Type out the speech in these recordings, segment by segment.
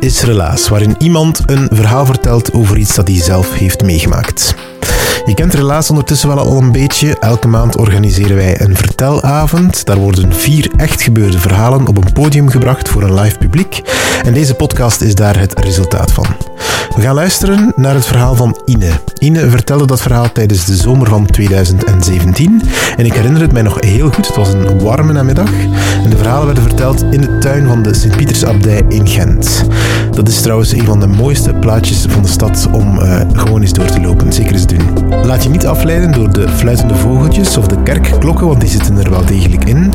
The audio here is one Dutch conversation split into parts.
Is Relaas, waarin iemand een verhaal vertelt over iets dat hij zelf heeft meegemaakt. Je kent Relaas ondertussen wel al een beetje. Elke maand organiseren wij een vertelavond. Daar worden vier echt gebeurde verhalen op een podium gebracht voor een live publiek. En deze podcast is daar het resultaat van. We gaan luisteren naar het verhaal van Ine. Ine vertelde dat verhaal tijdens de zomer van 2017. En ik herinner het mij nog heel goed. Het was een warme namiddag. En de verhalen werden verteld in de tuin van de Sint-Pietersabdij in Gent. Dat is trouwens een van de mooiste plaatjes van de stad om eh, gewoon eens door te lopen. Zeker eens doen. Laat je niet afleiden door de fluitende vogeltjes of de kerkklokken, want die zitten er wel degelijk in.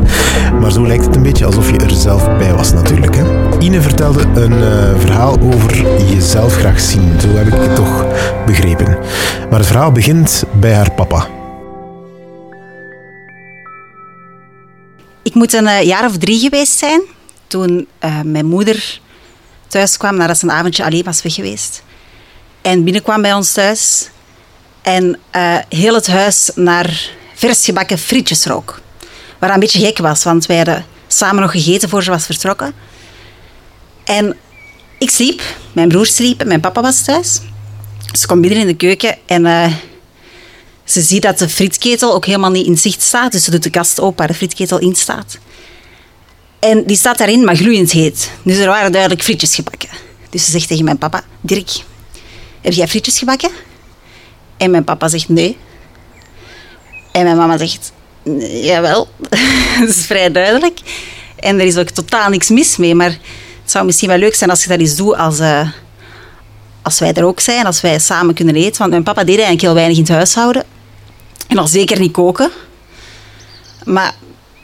Maar zo lijkt het een beetje alsof je er zelf bij was natuurlijk. Hè? Ine vertelde een eh, verhaal over jezelf graag zien. Zo heb ik het toch begrepen. Maar het verhaal begint bij haar papa. Ik moet een eh, jaar of drie geweest zijn toen eh, mijn moeder thuis kwam nadat ze een avondje alleen was weg geweest. En binnenkwam bij ons thuis en eh, heel het huis naar vers gebakken frietjes rook. Wat een beetje gek was, want wij hadden samen nog gegeten voor ze was vertrokken. En ik sliep, mijn broer sliep en mijn papa was thuis. Ze komt binnen in de keuken en eh, ze ziet dat de frietketel ook helemaal niet in zicht staat. Dus ze doet de kast open waar de frietketel in staat. En die staat daarin, maar gloeiend heet. Dus er waren duidelijk frietjes gebakken. Dus ze zegt tegen mijn papa, Dirk, heb jij frietjes gebakken? En mijn papa zegt nee. En mijn mama zegt, "Nee, jawel. dat is vrij duidelijk. En er is ook totaal niks mis mee. Maar het zou misschien wel leuk zijn als je dat eens doet als, eh, als wij er ook zijn. Als wij samen kunnen eten. Want mijn papa deed eigenlijk heel weinig in het huishouden. En al zeker niet koken. Maar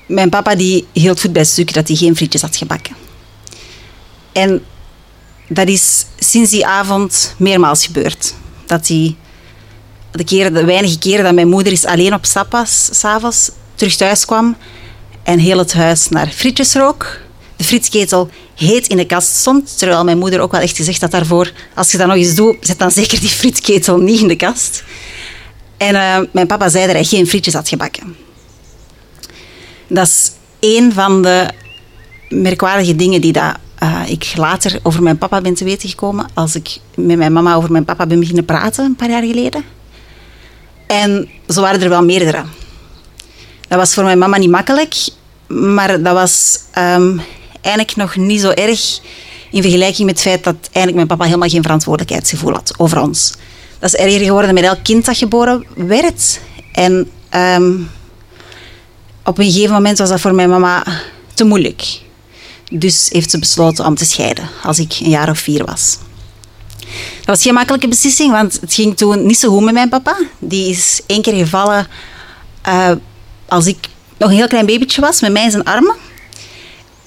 mijn papa die hield goed bij stuk dat hij geen frietjes had gebakken. En dat is sinds die avond meermaals gebeurd. Dat hij de, keren, de weinige keren dat mijn moeder eens alleen op stap was, terug thuis kwam en heel het huis naar frietjes rook. De frietketel heet in de kast stond, terwijl mijn moeder ook wel echt gezegd had daarvoor, als je dat nog eens doet, zet dan zeker die frietketel niet in de kast. En eh, mijn papa zei dat hij geen frietjes had gebakken. Dat is één van de merkwaardige dingen die dat, eh, ik later over mijn papa ben te weten gekomen. Als ik met mijn mama over mijn papa ben beginnen praten, een paar jaar geleden. En zo waren er wel meerdere. Dat was voor mijn mama niet makkelijk, maar dat was ehm, eigenlijk nog niet zo erg in vergelijking met het feit dat eigenlijk mijn papa helemaal geen verantwoordelijkheidsgevoel had over ons. Dat is erger geworden met elk kind dat geboren werd. En ehm, op een gegeven moment was dat voor mijn mama te moeilijk. Dus heeft ze besloten om te scheiden als ik een jaar of vier was. Dat was geen makkelijke beslissing, want het ging toen niet zo goed met mijn papa. Die is één keer gevallen eh, als ik nog een heel klein babytje was, met mij in zijn armen.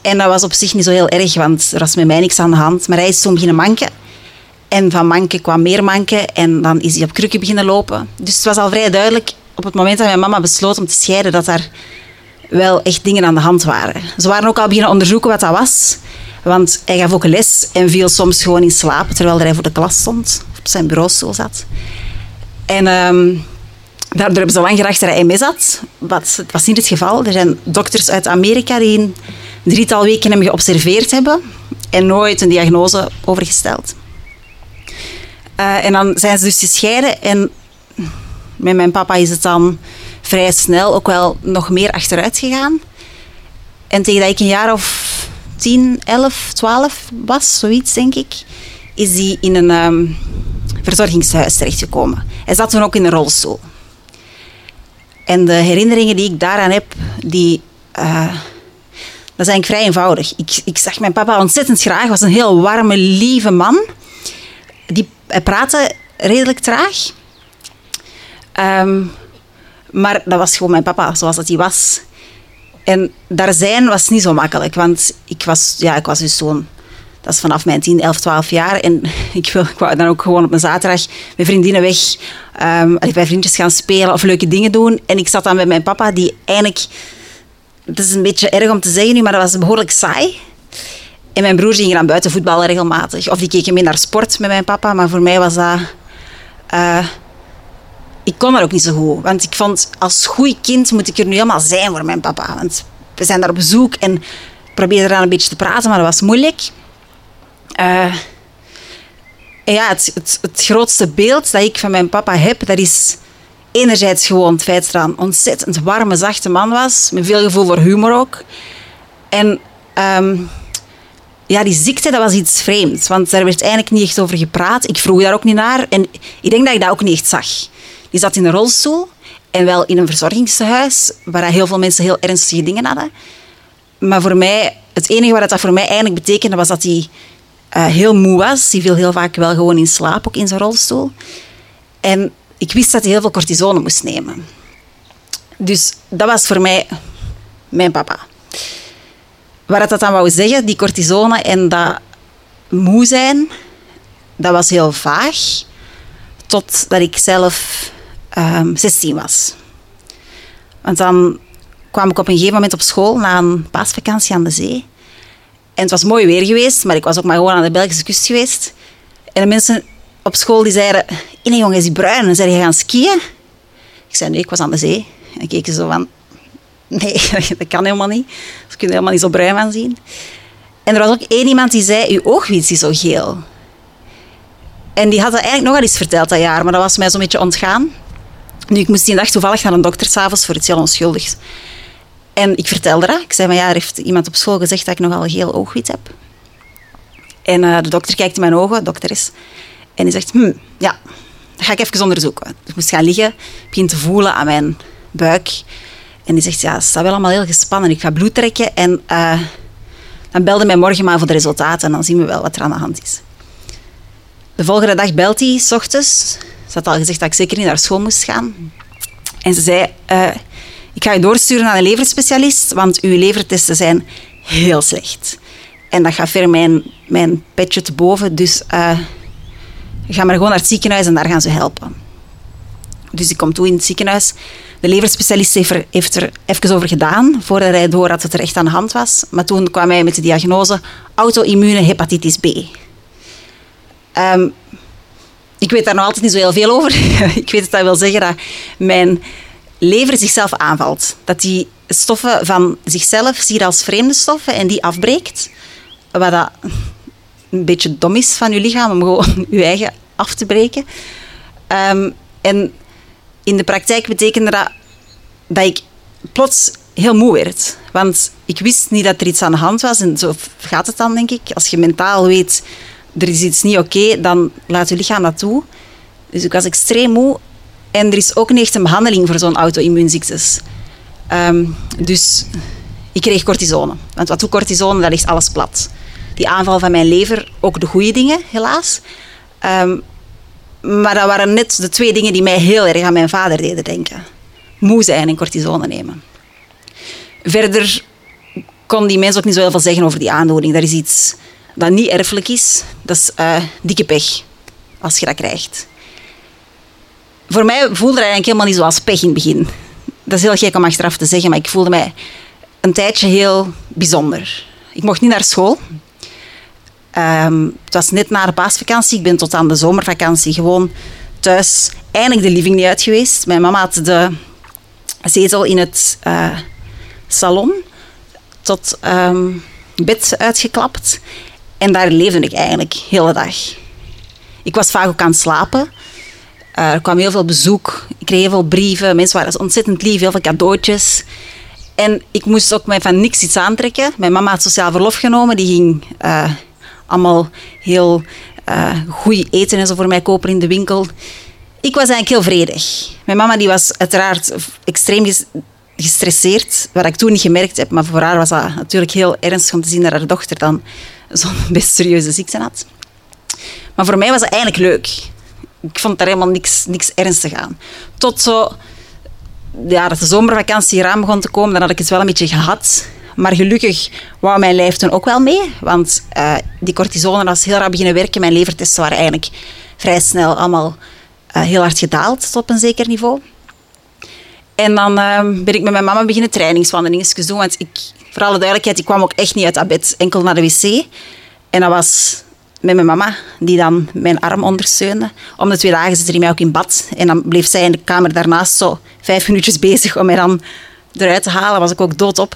En dat was op zich niet zo heel erg, want er was met mij niks aan de hand. Maar hij is toen beginnen manken. En van manken kwam meer manken en dan is hij op krukken beginnen lopen. Dus het was al vrij duidelijk op het moment dat mijn mama besloot om te scheiden dat daar wel echt dingen aan de hand waren. Ze waren ook al beginnen onderzoeken wat dat was. Want hij gaf ook les en viel soms gewoon in slaap terwijl hij voor de klas stond, of op zijn bureaustoel zat. En ehm, daardoor hebben ze lang gedacht dat hij MS had. Wat, het was niet het geval. Er zijn dokters uit Amerika die drietal weken hem geobserveerd hebben. en nooit een diagnose overgesteld. Uh, en dan zijn ze dus gescheiden en met mijn papa is het dan vrij snel ook wel nog meer achteruit gegaan. En tegen dat ik een jaar of 10, 11, 12 was, zoiets denk ik, is hij in een um, verzorgingshuis terechtgekomen. Hij zat toen ook in een rolstoel. En de herinneringen die ik daaraan heb, die, uh, dat zijn vrij eenvoudig. Ik, ik zag mijn papa ontzettend graag. was een heel warme, lieve man. Die, hij praatte redelijk traag. Um, maar dat was gewoon mijn papa, zoals dat hij was. En daar zijn was niet zo makkelijk, want ik was, ja, ik was dus zo'n... Dat is vanaf mijn 10, 11, 12 jaar. En ik, wil, ik wou dan ook gewoon op een zaterdag met vriendinnen weg um, bij vriendjes gaan spelen of leuke dingen doen. En ik zat dan met mijn papa, die eigenlijk... Het is een beetje erg om te zeggen nu, maar dat was behoorlijk saai. En mijn broer ging dan buiten voetballen regelmatig. Of die keken mee naar sport met mijn papa. Maar voor mij was dat... Uh, ik kon dat ook niet zo goed. Want ik vond, als goed kind moet ik er nu helemaal zijn voor mijn papa. Want we zijn daar op bezoek en probeerde eraan een beetje te praten, maar dat was moeilijk. En ja, het, het, grootste beeld dat ik van mijn papa heb, dat is enerzijds gewoon het feit dat een ontzettend warme, zachte man was. Met veel gevoel voor humor ook. En um, ja, die ziekte, dat was iets vreemds. Want daar werd eigenlijk niet echt over gepraat. Ik vroeg daar ook niet naar. En ik denk dat ik dat ook niet echt zag. Die zat in een rolstoel en wel in een verzorgingshuis waar heel veel mensen heel ernstige dingen hadden. Maar voor mij, het enige wat dat voor mij eigenlijk betekende, was dat hij uh, heel moe was. Hij viel heel vaak wel gewoon in slaap, ook in zijn rolstoel. En ik wist dat hij heel veel cortisone moest nemen. Dus dat was voor mij mijn papa. Wat dat dan wou zeggen, die cortisone en dat moe zijn, dat was heel vaag. Totdat ik zelf um, ehm, 16 was. Want dan kwam ik op een gegeven moment op school na een paasvakantie aan de zee. En het was mooi weer geweest, maar ik was ook maar gewoon aan de Belgische kust geweest. En de mensen op school die zeiden, nee jongen, is die bruin? En zeiden, je gaan skiën? Ik zei, nee, ik was aan de zee. En keken ze zo van, nee, dat kan helemaal niet. Ze kunnen helemaal niet zo bruin aan zien. En er was ook één iemand die zei, uw oogwiets is zo geel. En die had dat eigenlijk nog al eens verteld dat jaar, maar dat was mij zo'n beetje ontgaan. Nu, ik moest die dag toevallig naar een dokter s'avonds voor iets heel onschuldigs. En ik vertelde dat. Ik zei, maar ja, er heeft iemand op school gezegd dat ik nogal geel oogwit heb. En uh, de dokter kijkt in mijn ogen, dokter is, en die zegt, hm, ja, dat ga ik even onderzoeken. Ik moest gaan liggen, begin te voelen aan mijn buik. En die zegt, ja, het staat wel allemaal heel gespannen. Ik ga bloed trekken en uh, dan belde mij morgen maar voor de resultaten en dan zien we wel wat er aan de hand is. De volgende dag belt hij, s ochtends. Ze had al gezegd dat ik zeker niet naar school moest gaan. En ze zei, uh, ik ga je doorsturen naar een leverspecialist, want uw levertesten zijn heel slecht. En dat gaat ver mijn, mijn petje te boven, dus uh, ga maar gewoon naar het ziekenhuis en daar gaan ze helpen. Dus ik kom toe in het ziekenhuis. De leverspecialist heeft er, even over gedaan, voordat hij door dat het er echt aan de hand was. Maar toen kwam hij met de diagnose auto-immune hepatitis B. Um, ik weet daar nog altijd niet zo heel veel over. ik weet dat dat wil zeggen dat mijn lever zichzelf aanvalt. Dat die stoffen van zichzelf ziet als vreemde stoffen en die afbreekt. Wat dat een beetje dom is van je lichaam om gewoon je eigen af te breken. Um, en in de praktijk betekende dat dat ik plots heel moe werd. Want ik wist niet dat er iets aan de hand was. En zo gaat het dan, denk ik. Als je mentaal weet er is iets niet oké, dan laat je lichaam dat toe. Dus ik was extreem moe. En er is ook niet echt een behandeling voor zo'n auto-immuunziektes. Um, dus ik kreeg cortisone. Want wat doet cortisone? Dat ligt alles plat. Die aanval van mijn lever, ook de goede dingen, helaas. Um, maar dat waren net de twee dingen die mij heel erg aan mijn vader deden denken. Moe zijn en cortisone nemen. Verder kon die mensen ook niet zo heel veel zeggen over die aandoening. Dat is iets dat niet erfelijk is, dat is uh, dikke pech als je dat krijgt. Voor mij voelde het eigenlijk helemaal niet zoals pech in het begin. Dat is heel gek om achteraf te zeggen, maar ik voelde mij een tijdje heel bijzonder. Ik mocht niet naar school. Um, het was net na de paasvakantie. Ik ben tot aan de zomervakantie gewoon thuis eindelijk de living niet uit geweest. Mijn mama had de zetel in het uh, salon tot um, bed uitgeklapt. En daar leefde ik eigenlijk de hele dag. Ik was vaak ook aan het slapen. Eh, er kwam heel veel bezoek. Ik kreeg heel veel brieven. Mensen waren ontzettend lief, heel veel cadeautjes. En ik moest ook mij van niks iets aantrekken. Mijn mama had sociaal verlof genomen. Die ging uh, allemaal heel uh, goed eten en zo voor mij kopen in de winkel. Ik was eigenlijk heel vredig. Mijn mama die was uiteraard extreem gestresseerd, wat ik toen niet gemerkt heb. Maar voor haar was dat natuurlijk heel ernstig om te zien dat haar dochter dan zo'n best serieuze ziekte had. Maar voor mij was het eigenlijk leuk. Ik vond daar helemaal niks, niks ernstig aan. Tot zo, ja, dat de zomervakantie eraan begon te komen, dan had ik het wel een beetje gehad. Maar gelukkig wou mijn lijf toen ook wel mee. Want uh, die cortisone was heel rap beginnen werken. Mijn levertesten waren eigenlijk vrij snel allemaal uh, heel hard gedaald tot op een zeker niveau. En dan uh, ben ik met mijn mama beginnen trainingswandelingen doen. Want ik, voor alle duidelijkheid, ik kwam ook echt niet uit dat bed, enkel naar de wc. En dat was met mijn mama, die dan mijn arm ondersteunde. Om de twee dagen zit hij mij ook in bad. En dan bleef zij in de kamer daarnaast zo vijf minuutjes bezig om mij dan eruit te halen. was ik ook doodop.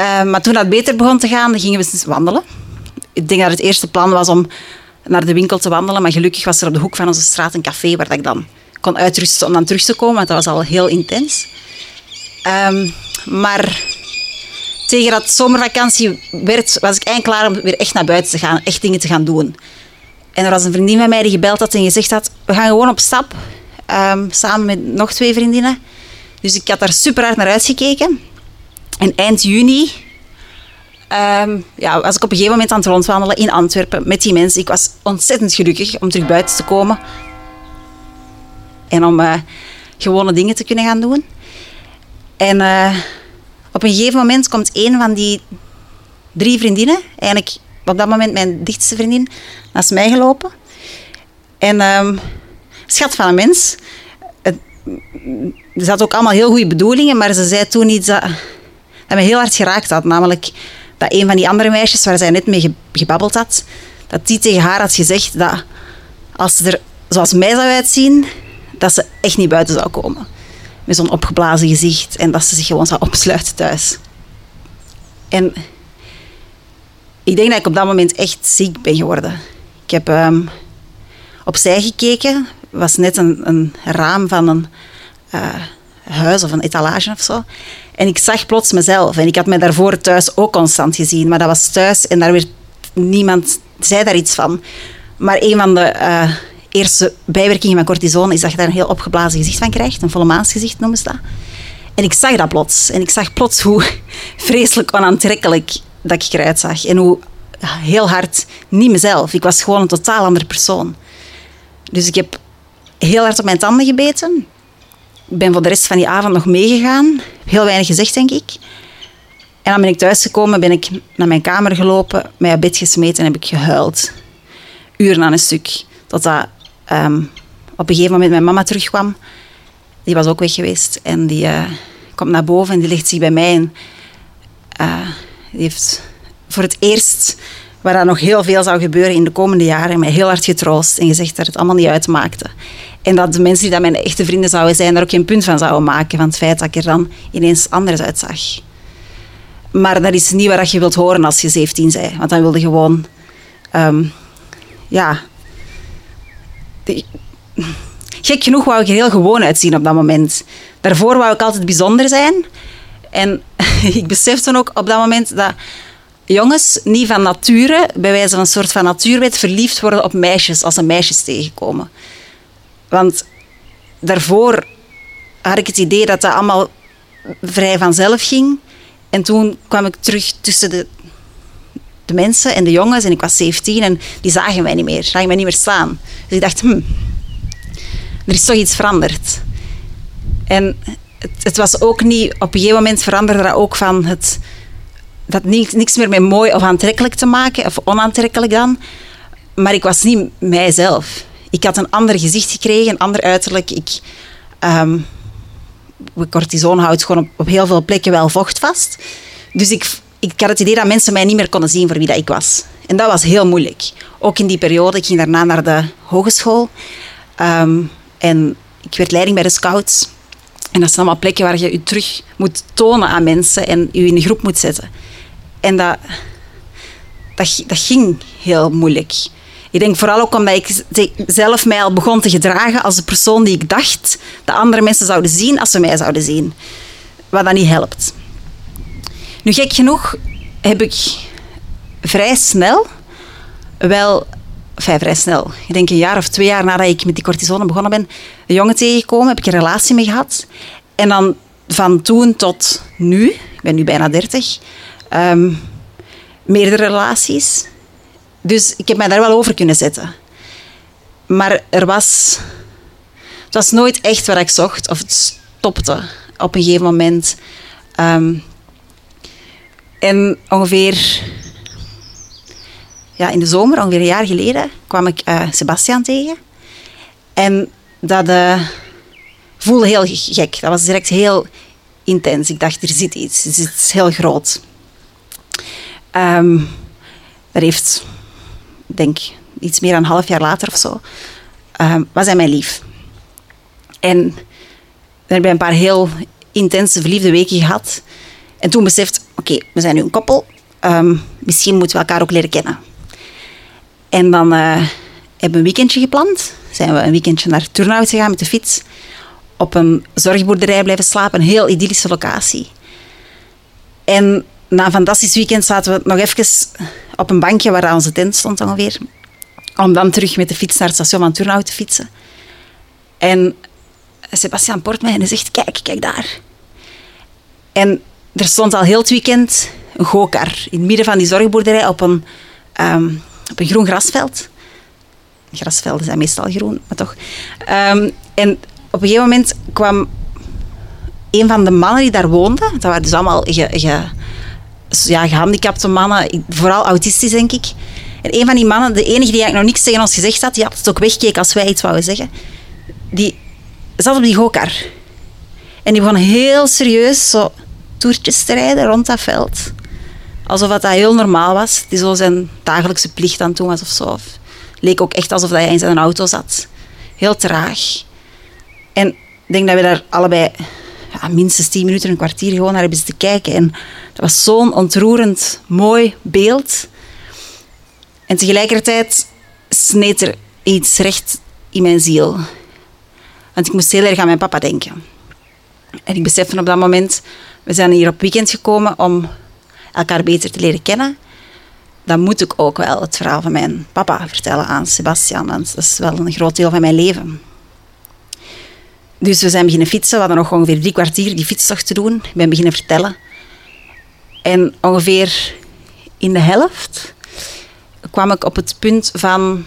Uh, maar toen dat beter begon te gaan, gingen we eens wandelen. Ik denk dat het eerste plan was om naar de winkel te wandelen. Maar gelukkig was er op de hoek van onze straat een café waar ik dan kon uitrusten om dan terug te komen. Dat was al heel intens. Um, maar tegen dat zomervakantie werd, was ik eigenlijk klaar om weer echt naar buiten te gaan. Echt dingen te gaan doen. En er was een vriendin van mij die gebeld had en gezegd had... We gaan gewoon op stap. Um, samen met nog twee vriendinnen. Dus ik had daar super hard naar uitgekeken. En eind juni um, ja, was ik op een gegeven moment aan het rondwandelen in Antwerpen met die mensen. Ik was ontzettend gelukkig om terug buiten te komen. En om uh, gewone dingen te kunnen gaan doen. En uh, op een gegeven moment komt een van die drie vriendinnen, eigenlijk op dat moment mijn dichtste vriendin, naast mij gelopen. En um, schat van een mens. Ze had ook allemaal heel goede bedoelingen, maar ze zei toen iets dat, dat me heel hard geraakt had. Namelijk dat een van die andere meisjes waar zij net mee gebabbeld had, dat die tegen haar had gezegd dat als ze er zoals mij zou uitzien, dat ze echt niet buiten zou komen met zo'n opgeblazen gezicht en dat ze zich gewoon zou opsluiten thuis. En ik denk dat ik op dat moment echt ziek ben geworden. Ik heb um, opzij gekeken, was net een, een raam van een uh, huis of een etalage of zo. En ik zag plots mezelf. En ik had mij daarvoor thuis ook constant gezien, maar dat was thuis en daar werd niemand zei daar iets van. Maar een van de uh, eerste bijwerkingen van cortisone is dat je daar een heel opgeblazen gezicht van krijgt. Een volle maansgezicht noemen ze dat. En ik zag dat plots. En ik zag plots hoe vreselijk onaantrekkelijk dat ik eruit zag. En hoe heel hard niet mezelf. Ik was gewoon een totaal andere persoon. Dus ik heb heel hard op mijn tanden gebeten. Ik ben voor de rest van die avond nog meegegaan. Heel weinig gezegd, denk ik. En dan ben ik thuisgekomen, ben ik naar mijn kamer gelopen, mij bed gesmeten en heb ik gehuild. Uren aan een stuk. Totdat um, op een gegeven moment mijn mama terugkwam. Die was ook weg geweest. En die uh, komt naar boven en die ligt zich bij mij. En uh, die heeft voor het eerst, waar er nog heel veel zou gebeuren in de komende jaren, mij heel hard getroost en gezegd dat het allemaal niet uitmaakte. En dat de mensen die dat mijn echte vrienden zouden zijn, daar ook geen punt van zouden maken van het feit dat ik er dan ineens anders uitzag. Maar dat is niet wat je wilt horen als je 17 bent. Want dan wilde je gewoon... Um, ja, gek genoeg wou ik er heel gewoon uitzien op dat moment. Daarvoor wou ik altijd bijzonder zijn. En ik besefte ook op dat moment dat jongens niet van nature, bij wijze van een soort van natuurwet, verliefd worden op meisjes als ze meisjes tegenkomen. Want daarvoor had ik het idee dat dat allemaal vrij vanzelf ging. En toen kwam ik terug tussen de, de mensen en de jongens en ik was 17 en die zagen mij niet meer, zagen mij niet meer staan. Dus ik dacht, hm, er is toch iets veranderd. En het, het, was ook niet, op een gegeven moment veranderde dat ook van het, dat niks, niks meer met mooi of aantrekkelijk te maken, of onaantrekkelijk dan. Maar ik was niet mijzelf. Ik had een ander gezicht gekregen, een ander uiterlijk. Ik, um, cortison houdt gewoon op, op heel veel plekken wel vocht vast. Dus ik, ik had het idee dat mensen mij niet meer konden zien voor wie dat ik was. En dat was heel moeilijk. Ook in die periode. Ik ging daarna naar de hogeschool. Um, en ik werd leiding bij de scouts. En dat zijn allemaal plekken waar je je terug moet tonen aan mensen en je in een groep moet zetten. En dat, dat, dat ging heel moeilijk. Ik denk vooral ook omdat ik zelf mij al begon te gedragen als de persoon die ik dacht dat andere mensen zouden zien als ze mij zouden zien. Wat dan niet helpt. Nu, gek genoeg heb ik vrij snel, wel, enfin, vrij snel, ik denk een jaar of twee jaar nadat ik met die cortisone begonnen ben, een jongen tegengekomen, heb ik een relatie mee gehad. En dan van toen tot nu, ik ben nu bijna dertig, um, meerdere relaties. Dus ik heb mij daar wel over kunnen zetten. Maar er was... Het was nooit echt wat ik zocht. Of het stopte op een gegeven moment. Ehm, en ongeveer... Ja, in de zomer, ongeveer een jaar geleden, kwam ik uh, Sebastian tegen. En dat uh, voelde heel gek. Dat was direct heel intens. Ik dacht, er zit iets. Er zit iets heel groot. Um, dat heeft denk iets meer dan een half jaar later of zo, uh, was hij mijn lief. En dan hebben we een paar heel intense verliefde weken gehad. En toen beseft, oké, we zijn nu een koppel. Ehm, misschien moeten we elkaar ook leren kennen. En dan uh, hebben we een weekendje gepland. Zijn we een weekendje naar Turnhout gegaan met de fiets. Op een zorgboerderij blijven slapen. Een heel idyllische locatie. En na een fantastisch weekend zaten we nog even op een bankje waar onze tent stond ongeveer. Om dan terug met de fiets naar het station van Turnhout te fietsen. En Sebastian hij zegt, kijk, kijk daar. En er stond al heel het weekend een gokar in het midden van die zorgboerderij op een, ehm, op een groen grasveld. Grasvelden zijn meestal groen, maar toch. Ehm, en op een gegeven moment kwam een van de mannen die daar woonden, dat waren dus allemaal ge, ja, gehandicapte mannen, vooral autistisch denk ik. En een van die mannen, de enige die eigenlijk nog niks tegen ons gezegd had, die had het ook weggekeken als wij iets wouden zeggen, die zat op die gokar. En die begon heel serieus zo toertjes te rijden rond dat veld. Alsof dat heel normaal was. Die zo zijn dagelijkse plicht aan toen was of zo. Leek ook echt alsof hij in zijn auto zat. Heel traag. En ik denk dat we daar allebei ja, minstens tien minuten, een kwartier gewoon naar hebben zitten kijken. En dat was zo'n ontroerend mooi beeld. En tegelijkertijd sneed er iets recht in mijn ziel. Want ik moest heel erg aan mijn papa denken. En ik besefte op dat moment, we zijn hier op weekend gekomen om elkaar beter te leren kennen. Dan moet ik ook wel het verhaal van mijn papa vertellen aan Sebastian. Want dat is wel een groot deel van mijn leven. Dus we zijn beginnen fietsen. We hadden nog ongeveer drie kwartier die fietstocht te doen. Ik ben beginnen vertellen. En ongeveer in de helft kwam ik op het punt van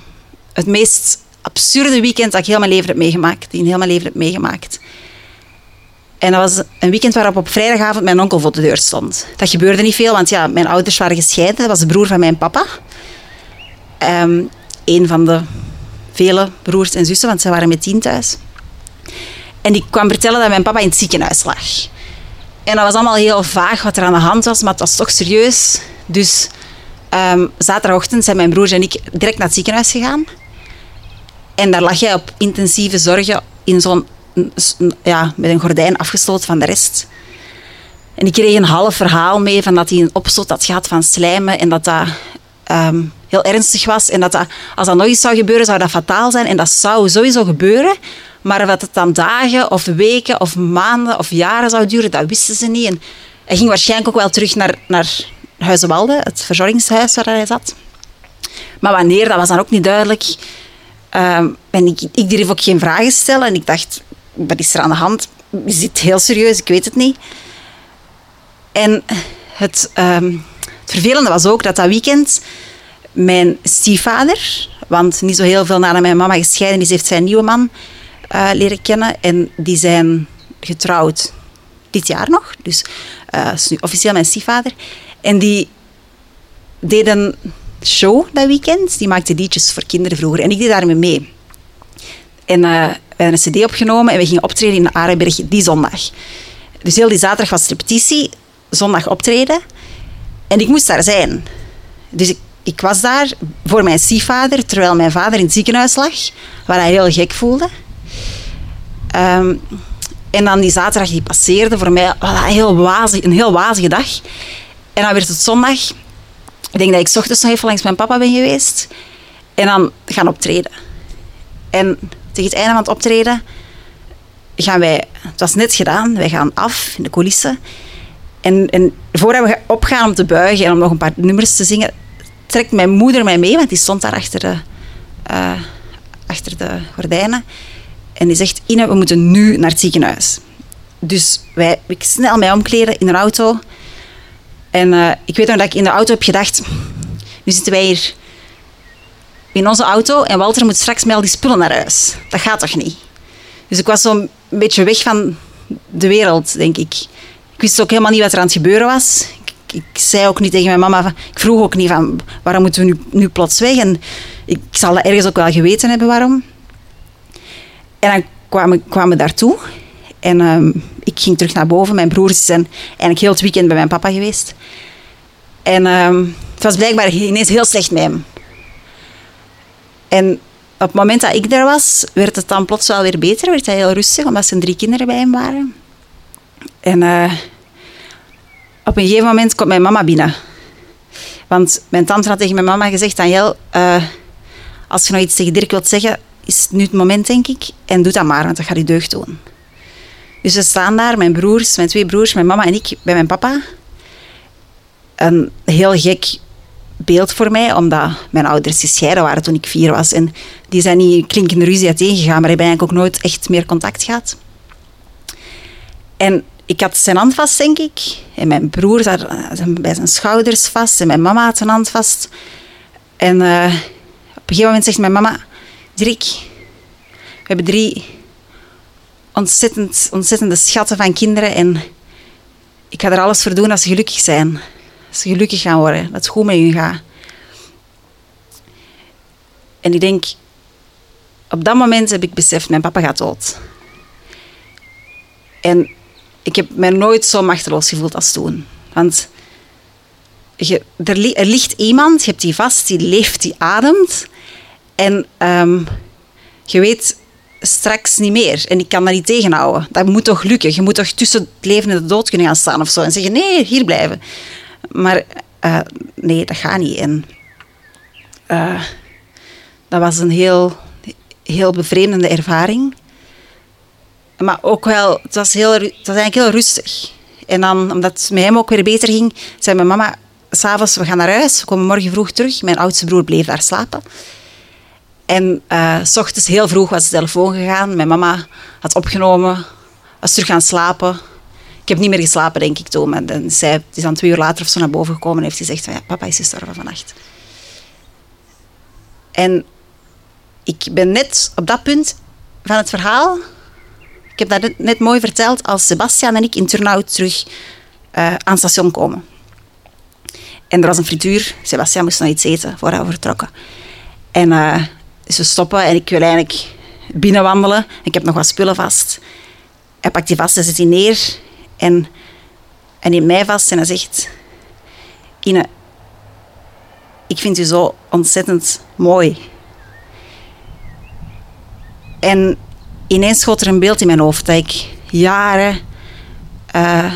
het meest absurde weekend dat ik heel mijn leven heb meegemaakt. Die in heel mijn leven heb meegemaakt. En dat was een weekend waarop op vrijdagavond mijn onkel voor de deur stond. Dat gebeurde niet veel, want ja, mijn ouders waren gescheiden. Dat was de broer van mijn papa. Um, een van de vele broers en zussen, want ze waren met tien thuis. En die kwam vertellen dat mijn papa in het ziekenhuis lag. En dat was allemaal heel vaag wat er aan de hand was, maar het was toch serieus. Dus um, zaterdagochtend zijn mijn broers en ik direct naar het ziekenhuis gegaan. En daar lag hij op intensieve zorgen in zo'n, ja, met een gordijn afgesloten van de rest. En ik kreeg een half verhaal mee van dat hij een opstoot had gehad van slijmen en dat dat um, heel ernstig was. En dat, dat als dat nog eens zou gebeuren, zou dat fataal zijn. En dat zou sowieso gebeuren. Maar wat het dan dagen of weken of maanden of jaren zou duren, dat wisten ze niet. En hij ging waarschijnlijk ook wel terug naar, naar Huizenwalde, het verzorgingshuis waar hij zat. Maar wanneer, dat was dan ook niet duidelijk. Um, en ik, ik durf ook geen vragen stellen. En ik dacht, wat is er aan de hand? Is dit heel serieus? Ik weet het niet. En het, um, het vervelende was ook dat dat weekend mijn stiefvader, want niet zo heel veel nadat mijn mama gescheiden is, heeft zijn nieuwe man uh, leren kennen. En die zijn getrouwd dit jaar nog. Dus uh, is nu officieel mijn stiefvader. En die deden show dat weekend. Die maakte liedjes voor kinderen vroeger. En ik deed daarmee mee. En uh, we hebben een cd opgenomen en we gingen optreden in Arenberg die zondag. Dus heel die zaterdag was repetitie, zondag optreden. En ik moest daar zijn. Dus ik, ik was daar voor mijn stiefvader, terwijl mijn vader in het ziekenhuis lag, waar hij heel gek voelde. Um, en dan die zaterdag die passeerde voor mij een, heel wazig, een heel wazige dag. En dan werd het zondag. ik denk dat ik ochtends nog even langs mijn papa ben geweest. En dan gaan optreden. En tegen het einde van het optreden gaan wij... Het was net gedaan. Wij gaan af in de coulissen. En, en voordat we opgaan om te buigen en om nog een paar nummers te zingen, trekt mijn moeder mij mee, want die stond daar achter eh, achter de gordijnen. En die zegt, Ine, we moeten nu naar het ziekenhuis. Dus wij, ik snel mij omkleden in een auto. En eh, ik weet nog dat ik in de auto heb gedacht, nu zitten wij hier in onze auto en Walter moet straks met al die spullen naar huis. Dat gaat toch niet? Dus ik was zo'n beetje weg van de wereld, denk ik. Ik wist ook helemaal niet wat er aan het gebeuren was. Ik, ik zei ook niet tegen mijn mama, ik vroeg ook niet van waarom moeten we nu, nu plots weg. En ik zal dat ergens ook wel geweten hebben waarom. En dan kwamen, kwamen we daartoe. En ehm, ik ging terug naar boven. Mijn broers zijn eigenlijk heel het weekend bij mijn papa geweest. En ehm, het was blijkbaar ineens heel slecht met hem. En op het moment dat ik daar was, werd het dan plots wel weer beter. Werd hij heel rustig, omdat zijn drie kinderen bij hem waren. En eh, op een gegeven moment komt mijn mama binnen. Want mijn tante had tegen mijn mama gezegd, Daniel, eh als je nog iets tegen Dirk wilt zeggen, is nu het moment, denk ik. En doe dat maar, want dat gaat je deugd doen. Dus we staan daar, mijn broers, mijn twee broers, mijn mama en ik, bij mijn papa. Een heel gek beeld voor mij, omdat mijn ouders gescheiden waren toen ik vier was. En die zijn niet klinkende ruzie uiteengegaan, maar hebben eigenlijk ook nooit echt meer contact gehad. En ik had zijn hand vast, denk ik. En mijn broer zat bij zijn schouders vast. En mijn mama had zijn hand vast. En eh, op een gegeven moment zegt mijn mama... Dirk, we hebben drie ontzettend, ontzettende schatten van kinderen. En ik ga er alles voor doen als ze gelukkig zijn. Als ze gelukkig gaan worden. Dat het goed met hun gaat. En ik denk... Op dat moment heb ik beseft, mijn papa gaat dood. En ik heb mij nooit zo machteloos gevoeld als toen. Want je, er ligt iemand, je hebt die vast, die leeft, die ademt. En ehm, je weet straks niet meer. En ik kan dat niet tegenhouden. Dat moet toch lukken. Je moet toch tussen het leven en de dood kunnen gaan staan of zo. En zeggen, nee, hier blijven. Maar eh, nee, dat gaat niet. En eh, dat was een heel, heel bevreemdende ervaring. Maar ook wel, het was, heel, het was eigenlijk heel rustig. En dan, omdat het met hem ook weer beter ging, zei mijn mama, s'avonds, we gaan naar huis, we komen morgen vroeg terug. Mijn oudste broer bleef daar slapen. En eh, s ochtends heel vroeg was de telefoon gegaan. Mijn mama had opgenomen, was terug gaan slapen. Ik heb niet meer geslapen, denk ik, toen. Dan, zij is dan twee uur later of zo naar boven gekomen en heeft gezegd van, ja, papa is gestorven vannacht. En ik ben net op dat punt van het verhaal ik heb dat net, mooi verteld als Sebastian en ik in Turnhout terug eh, aan het station komen. En er was een frituur. Sebastian moest nog iets eten voordat we vertrokken. En eh, we stoppen en ik wil eigenlijk binnenwandelen. Ik heb nog wat spullen vast. Hij pakt die vast en zet die neer. En hij neemt mij vast en hij zegt... Ine, ik vind u zo ontzettend mooi. En ineens schoot er een beeld in mijn hoofd dat ik jaren eh,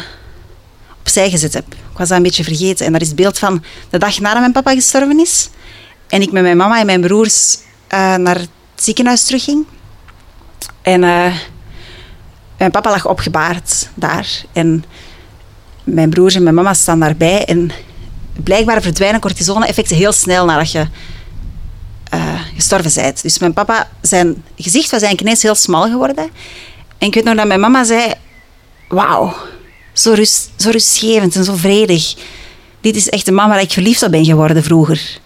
opzij gezet heb. Ik was dat een beetje vergeten. En dat is het beeld van de dag nadat mijn papa gestorven is. En ik met mijn mama en mijn broers eh, naar het ziekenhuis terugging. En eh, mijn papa lag opgebaard daar. En mijn broers en mijn mama staan daarbij. En blijkbaar verdwijnen cortisone-effecten heel snel nadat je eh, gestorven bent. Dus mijn papa, zijn gezicht was eigenlijk ineens heel smal geworden. En ik weet nog dat mijn mama zei... Wauw, zo, rust, zo rustgevend en zo vredig. Dit is echt de man waar ik verliefd op ben geworden vroeger.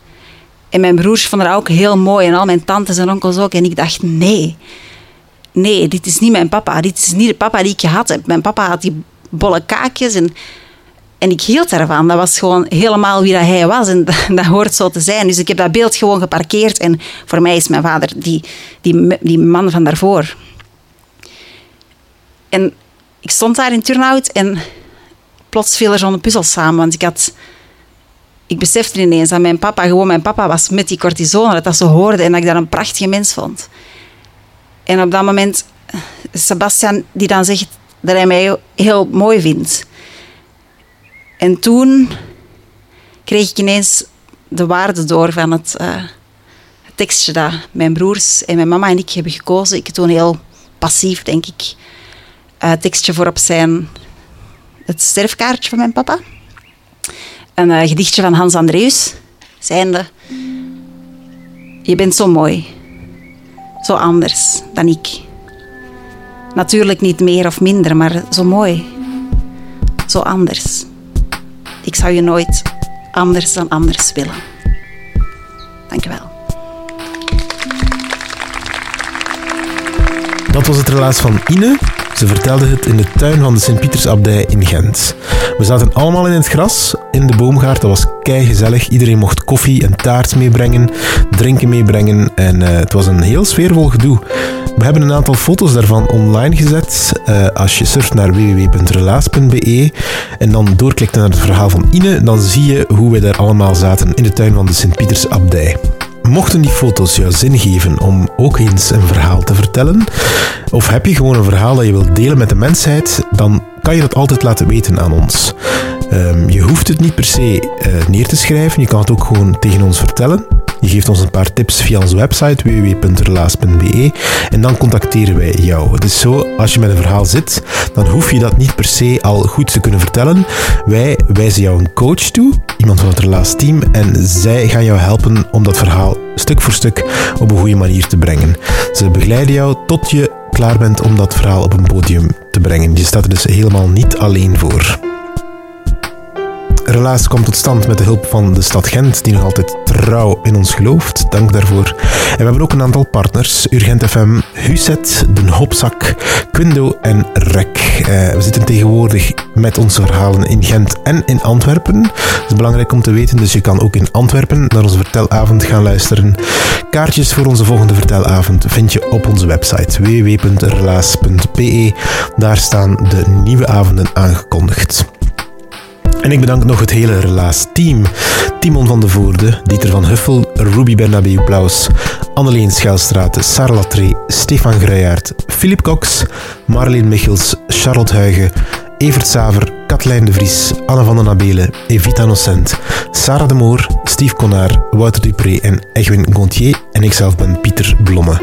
En mijn broers vonden dat ook heel mooi. En al mijn tantes en onkels ook. En ik dacht, nee. Nee, dit is niet mijn papa. Dit is niet de papa die ik gehad heb. Mijn papa had die bolle kaakjes en... En ik hield daarvan. Dat was gewoon helemaal wie dat hij was. En dat, dat hoort zo te zijn. Dus ik heb dat beeld gewoon geparkeerd. En voor mij is mijn vader die, die, die man van daarvoor. En ik stond daar in Turnhout en plots viel er zo'n puzzel samen. Want ik had... Ik besefte ineens dat mijn papa gewoon mijn papa was met die cortisone. Dat dat zo hoorde en dat ik dat een prachtige mens vond. En op dat moment... Sebastian die dan zegt dat hij mij heel mooi vindt. En toen kreeg ik ineens de waarde door van het, het tekstje dat mijn broers en mijn mama en ik hebben gekozen. Ik toen heel passief, denk ik, uh, tekstje voor op zijn het sterfkaartje van mijn papa. Een uh, gedichtje van Hans Andreus, zijnde... Je bent zo mooi. Zo anders dan ik. Natuurlijk niet meer of minder, maar zo mooi. Zo anders. Ik zou je nooit anders dan anders willen. Dank je wel. Dat was het relaas van Ine. Ze vertelde het in de tuin van de Sint-Pietersabdij in Gent. We zaten allemaal in het gras, in de boomgaard. Dat was kei gezellig. Iedereen mocht koffie en taart meebrengen, drinken meebrengen. En uh, het was een heel sfeervol gedoe. We hebben een aantal foto's daarvan online gezet. Uh, als je surft naar www.relaas.be en dan doorklikt naar het verhaal van Ine, dan zie je hoe we daar allemaal zaten in de tuin van de Sint-Pietersabdij. Mochten die foto's jou zin geven om ook eens een verhaal te vertellen, of heb je gewoon een verhaal dat je wilt delen met de mensheid, dan kan je dat altijd laten weten aan ons. Um, je hoeft het niet per se uh, neer te schrijven, je kan het ook gewoon tegen ons vertellen. Je geeft ons een paar tips via onze website www.relaas.be en dan contacteren wij jou. Het is zo, als je met een verhaal zit, dan hoef je dat niet per se al goed te kunnen vertellen. Wij wijzen jou een coach toe, iemand van het Relaas team, en zij gaan jou helpen om dat verhaal stuk voor stuk op een goede manier te brengen. Ze begeleiden jou tot je klaar bent om dat verhaal op een podium te brengen. Je staat er dus helemaal niet alleen voor. Relaas komt tot stand met de hulp van de stad Gent, die nog altijd trouw in ons gelooft. Dank daarvoor. En we hebben ook een aantal partners: Urgent FM, Huset, De Hopzak, Quindo en Rek. Uh, we zitten tegenwoordig met onze verhalen in Gent en in Antwerpen. Dat is belangrijk om te weten, dus je kan ook in Antwerpen naar onze vertelavond gaan luisteren. Kaartjes voor onze volgende vertelavond vind je op onze website www.relaas.be. Daar staan de nieuwe avonden aangekondigd. En ik bedank nog het hele Relaas-team. Timon van de Voorde, Dieter van Huffel, Ruby Bernabeu Plaus, Anneleen Schelstraat, Sarah Latré, Stefan Gruijaert, Philip Cox, Marleen Michels, Charlotte Huigen, Evert Saver, Katlijn de Vries, Anne van den Nabelen, Evita Nocent, Sarah de Moor, Steve Konaar, Wouter Dupré en Egwin Gontier en ikzelf ben Pieter Blomme.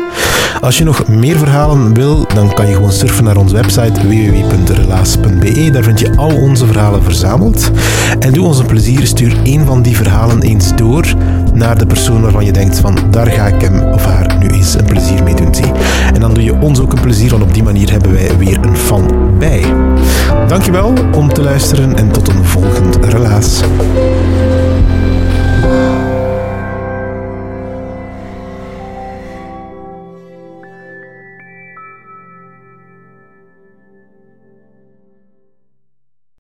Als je nog meer verhalen wil, dan kan je gewoon surfen naar onze website www.relaas.be. Daar vind je al onze verhalen verzameld. En doe ons een plezier, stuur één van die verhalen eens door naar de persoon waarvan je denkt van daar ga ik hem of haar nu eens een plezier mee doen. Zie. En dan doe je ons ook een plezier, want op die manier hebben wij weer een fan bij. Dankjewel om te luisteren en tot een volgend relaas.